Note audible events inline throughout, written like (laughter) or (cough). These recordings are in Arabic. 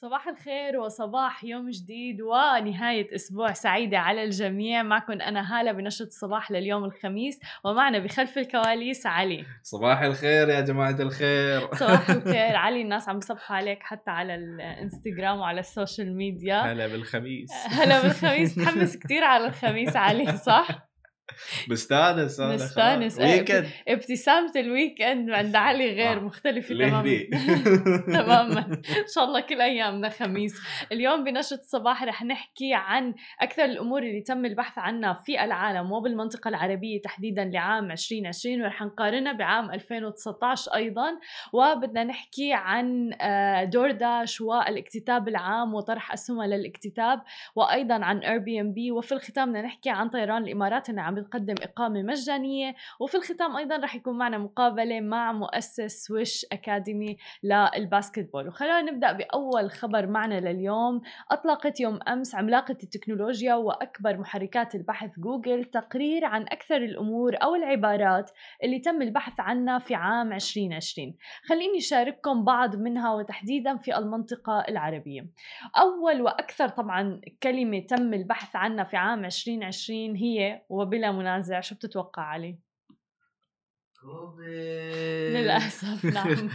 صباح الخير وصباح يوم جديد ونهاية أسبوع سعيدة على الجميع. معكم أنا هالة بنشرة الصباح لليوم الخميس ومعنا بخلف الكواليس علي. صباح الخير يا جماعة الخير. صباح (laughs) الخير. علي الناس عم بصبحوا عليك حتى على الإنستغرام وعلى السوشيال ميديا. هلا بالخميس. هلا بالخميس. (laughs) تحمس كتير على الخميس علي صح؟ مستانس أنا مستانس weekend ابتسامة ال weekend عند علي غير آه. مختلفة تماما؟ (laughs) تماما. إن شاء الله كل أيامنا خميس. اليوم بنشرة الصباح رح نحكي عن أكثر الأمور اللي تم البحث عنها في العالم وبالمنطقة العربية تحديدا لعام 2020 ورح نقارنها بعام 2019 أيضا. وبدنا نحكي عن آه، DoorDash والاكتتاب العام وطرح أسهمها للاكتتاب وأيضا عن Airbnb وفي الختام بدنا نحكي عن طيران الإمارات. انه عم بتقدم إقامة مجانية وفي الختام أيضا رح يكون معنا مقابلة مع مؤسس سويش أكاديمي للباسكتبول. وخلونا نبدأ بأول خبر معنا لليوم. أطلقت يوم أمس عملاقة التكنولوجيا وأكبر محركات البحث جوجل تقرير عن أكثر الأمور أو العبارات اللي تم البحث عنها في عام 2020 خليني أشارككم بعض منها وتحديدا في المنطقة العربية. أول وأكثر طبعا كلمة تم البحث عنها في عام 2020 هي وبلا منازع شو بتتوقع علي للأسف (laughs) نعم.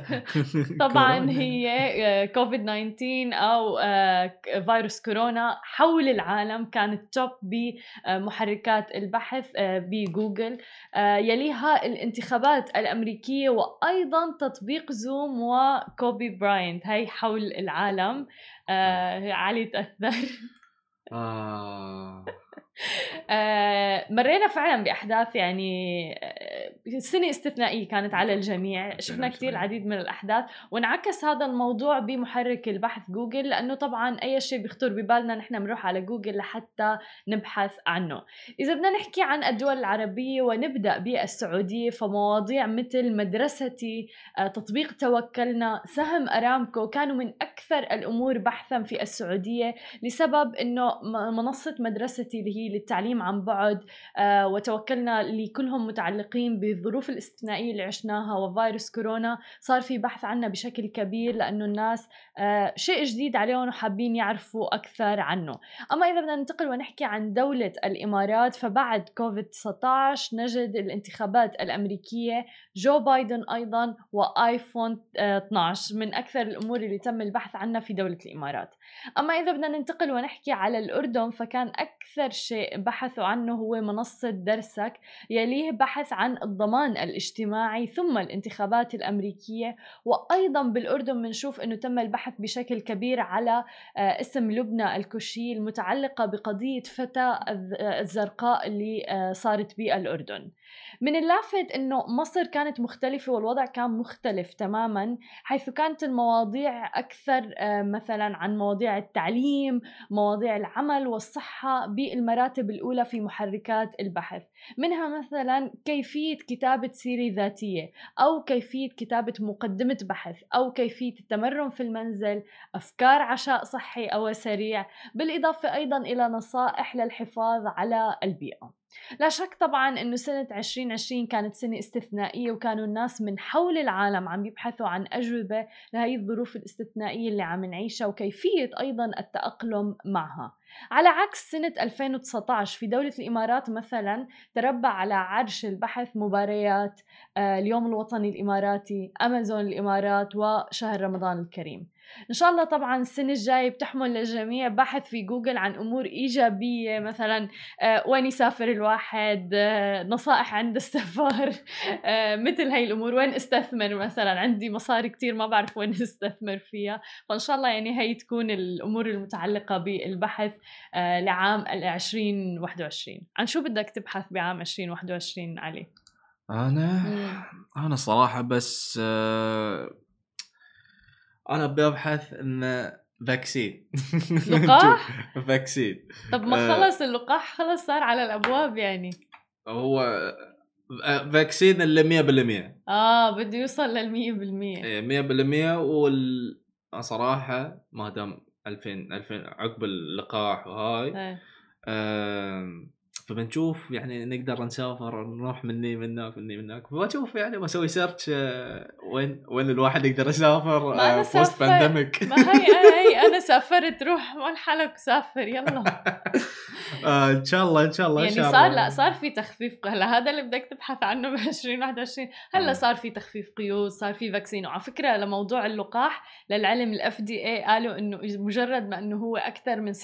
(laughs) طبعا هي كوفيد 19 أو آه، فيروس كورونا حول العالم كانت top بمحركات البحث آه، بجوجل آه، يليها الانتخابات الأمريكية وأيضا تطبيق Zoom وكوبي براينت هي حول العالم آه، علي تأثر. آه. آه، مرينا فعلا بأحداث يعني آه، سنة استثنائية كانت على الجميع. شفنا كثير فعلاً. العديد من الأحداث. وانعكس هذا الموضوع بمحرك البحث جوجل لأنه طبعا أي شيء بيخطر ببالنا نحن بنروح على جوجل لحتى نبحث عنه. إذا بدنا نحكي عن الدول العربية ونبدأ بالسعودية فمواضيع مثل مدرستي آه، تطبيق توكلنا سهم أرامكو كانوا من أكثر الأمور بحثا في السعودية لسبب إنه منصة مدرستي اللي هي للتعليم عن بعد آه، وتوكلنا اللي كلهم متعلقين بالظروف الاستثنائية اللي عشناها وفيروس كورونا. صار في بحث عنها بشكل كبير لأنه الناس آه، شيء جديد عليهم وحابين يعرفوا أكثر عنه. أما إذا بدنا ننتقل ونحكي عن دولة الإمارات فبعد كوفيد 19 نجد الانتخابات الأمريكية جو بايدن أيضا و iPhone آه، 12 من أكثر الأمور اللي تم البحث عنها في دولة الإمارات. أما إذا بدنا ننتقل ونحكي على الأردن فكان أكثر شيء بحثوا عنه هو منصة درسك يليه بحث عن الضمان الاجتماعي ثم الانتخابات الأمريكية وأيضا بالأردن بنشوف إنه تم البحث بشكل كبير على آه، اسم لبنى الكوشي المتعلقه بقضية فتى آه، الزرقاء اللي آه، صارت بالأردن. من اللافت إنه مصر كانت مختلفة والوضع كان مختلف تماما حيث كانت المواضيع أكثر آه، مثلا عن مواضيع التعليم مواضيع العمل والصحة بالمراتب الأولى في محركات البحث منها مثلا كيفية كتابة سيره ذاتية أو كيفية كتابة مقدمة بحث أو كيفية التمرن في المنزل أفكار عشاء صحي أو سريع بالإضافة أيضا إلى نصائح للحفاظ على البيئة. لا شك طبعا إنه سنة 2020 كانت سنة استثنائية وكانوا الناس من حول العالم عم يبحثوا عن أجوبة لهي الظروف الاستثنائية اللي عم نعيشها وكيفية أيضا التأقلم معها. على عكس سنة 2019 في دولة الإمارات مثلا تربع على عرش البحث مباريات آه، اليوم الوطني الإماراتي أمازون الإمارات وشهر رمضان الكريم. إن شاء الله طبعا السنة الجاية بتحمل للجميع بحث في جوجل عن أمور إيجابية مثلا آه، وين يسافر الواحد آه، نصائح عند السفر آه، مثل هاي الأمور وين أستثمر مثلا؟ عندي مصاري كتير ما بعرف وين أستثمر فيها. فإن شاء الله يعني هي تكون الأمور المتعلقة بالبحث لعام ال 2021 عن شو بدك تبحث بعام 2021 علي؟ أنا؟ أنا صراحة بس آه، أنا ببحث إن فاكسين (laughs) لقاح؟ فاكسين طب ما آه. خلص اللقاح خلص صار على الأبواب يعني هو آه، فاكسين اللي 100% آه بده يوصل للمية بالمية إيه، 100% وال صراحة ما دام 2000 2000 عقب اللقاح وهاي إيه. فبنشوف يعني نقدر نسافر نروح مني من هناك مني من هناك. فبشوف يعني بسوي سيرش آه، وين وين الواحد يقدر يسافر بوست. بانديميك ما هي هي أنا سافرت روح مال حالك وسافر يلا. (laughs) آه، إن شاء الله إن شاء الله إن يعني شاء صار الله. لا صار في تخفيف هلا هذا اللي بدك تبحث عنه ب 2021 هلا آه. صار في تخفيف قيود صار في فاكسين وعلى فكرة لموضوع اللقاح للعلم الإف دي اي قالوا إنه مجرد ما إنه هو أكثر من 60%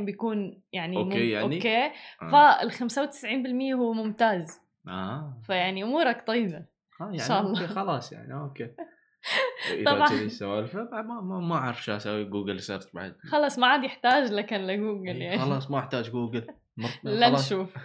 بيكون يعني أوكي يعني؟ أوكي آه. فال 95% هو ممتاز آه فيعني أمورك طيبة آه، يعني شاء الله. خلاص يعني أوكي طبعاً. كذي السوالف ما ما ما أعرف شو أسوي جوجل سيرش بعد خلص ما عاد يحتاج لكن لجوجل إيه، يعني خلاص ما أحتاج جوجل خلاص. (laughs) لنشوف (laughs)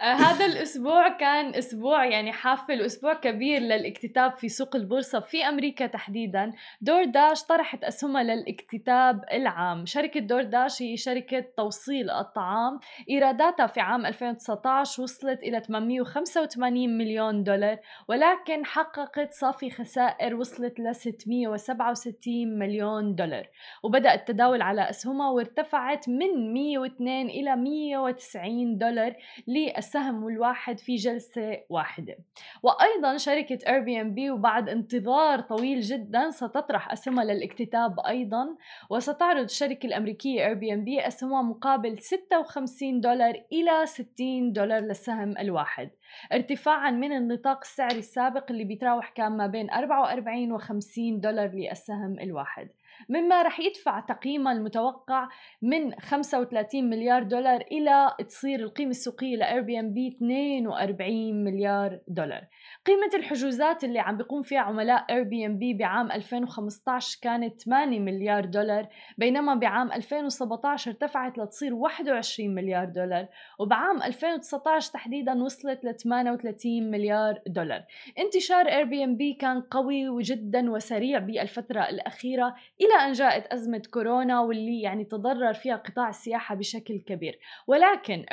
آه، هذا الأسبوع كان أسبوع يعني حافل أسبوع كبير للاكتتاب في سوق البورصة في أمريكا تحديدا. دور داش طرحت أسهمها للاكتتاب العام. شركة دور داش هي شركة توصيل الطعام. إيراداتها في عام 2019 وصلت إلى 885 مليون دولار ولكن حققت صافي خسائر وصلت ل 667 مليون دولار. وبدأ التداول على أسهمها وارتفعت من 102 إلى 190 دولار للسهم الواحد في جلسة واحدة. وأيضا شركة Airbnb وبعد انتظار طويل جدا ستطرح أسهمها للاكتتاب أيضا وستعرض الشركة الأمريكية Airbnb أسهمها مقابل 56 دولار إلى 60 دولار للسهم الواحد. ارتفاعا من النطاق السعري السابق اللي بيتراوح كان ما بين 44 و 50 دولار للسهم الواحد. مما رح يدفع تقييمها المتوقع من 35 مليار دولار إلى تصير القيمة السوقية ل Airbnb 42 مليار دولار. قيمة الحجوزات اللي عم بيقوم فيها عملاء Airbnb بعام 2015 كانت 8 مليار دولار بينما بعام 2017 ارتفعت لتصير 21 مليار دولار وبعام 2019 تحديدا وصلت ل 38 مليار دولار. انتشار Airbnb كان قوي جدا وسريع بالفترة الأخيرة إلى أن جاءت أزمة كورونا واللي يعني تضرر فيها قطاع السياحة بشكل كبير. ولكن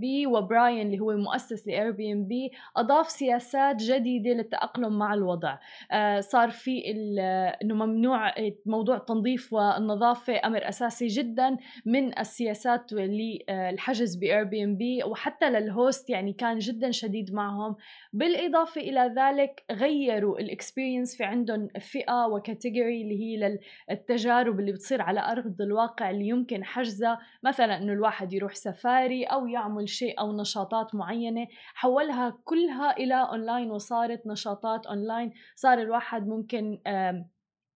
براين اللي هو مؤسس ام بي أضاف سياسات جديدة للتأقلم مع الوضع. آه صار في إنه ممنوع موضوع التنظيف والنظافة أمر أساسي جدا من السياسات للحجز بي ام بي وحتى لل host يعني كان جدا شديد معهم. بالإضافة إلى ذلك غيروا ال experience في عندهم فئة و category اللي هي للتجارب اللي بتصير على أرض الواقع اللي يمكن حجزها مثلا إنه الواحد يروح سفاري أو يعمل شيء أو نشاطات معينة حولها كلها إلى أونلاين وصارت نشاطات أونلاين صار الواحد ممكن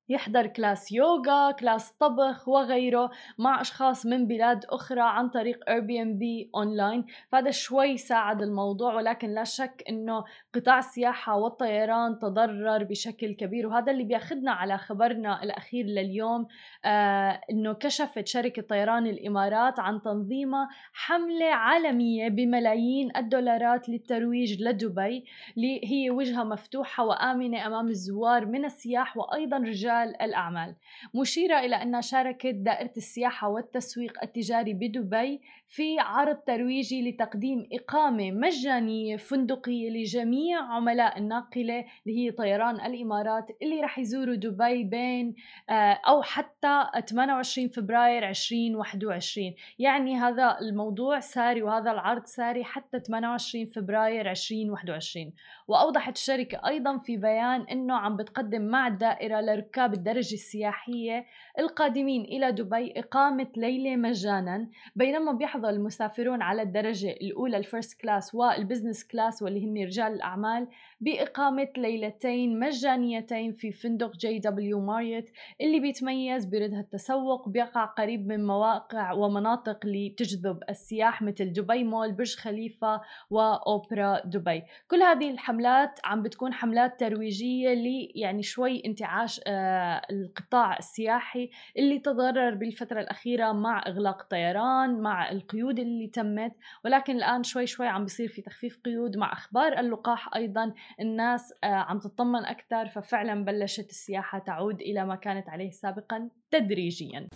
يحضر class يوغا، class طبخ وغيره مع أشخاص من بلاد أخرى عن طريق Airbnb online، فهذا شوي ساعد الموضوع ولكن لا شك إنه قطاع السياحة والطيران تضرر بشكل كبير. وهذا اللي بياخذنا على خبرنا الأخير لليوم آه إنه كشفت شركة طيران الإمارات عن تنظيمها حملة عالمية بملايين الدولارات للترويج لدبي اللي هي وجهة مفتوحة وآمنة أمام الزوار من السياح وأيضا رجال الأعمال. مشيرة إلى انها شاركت دائرة السياحة والتسويق التجاري بدبي في عرض ترويجي لتقديم إقامة مجانية فندقية لجميع عملاء الناقلة اللي هي طيران الإمارات اللي رح يزوروا دبي بين آه، أو حتى 28 فبراير 2021 يعني هذا الموضوع ساري وهذا العرض ساري حتى 28 فبراير 2021 وأوضحت الشركة أيضا في بيان إنه عم بتقدم مع الدائرة لركاب الدرجه السياحية القادمين إلى دبي إقامة ليلة مجانا بينما بيحظى المسافرون على الدرجة الأولى ال first class وال business class واللي هن رجال الأعمال. بإقامة ليلتين مجانيتين في فندق جي دبليو ماريوت اللي بيتميز بردهات التسوق بيقع قريب من مواقع ومناطق اللي بتجذب السياح مثل دبي مول برج خليفة وأوبرا دبي. كل هذه الحملات عم بتكون حملات ترويجية لي يعني شوي انتعاش آه القطاع السياحي اللي تضرر بالفترة الأخيرة مع إغلاق الطيران مع القيود اللي تمت. ولكن الآن شوي شوي عم بيصير في تخفيف قيود مع أخبار اللقاح أيضا الناس آه عم تطمن أكثر ففعلا بلشت السياحة تعود إلى ما كانت عليه سابقا تدريجيا.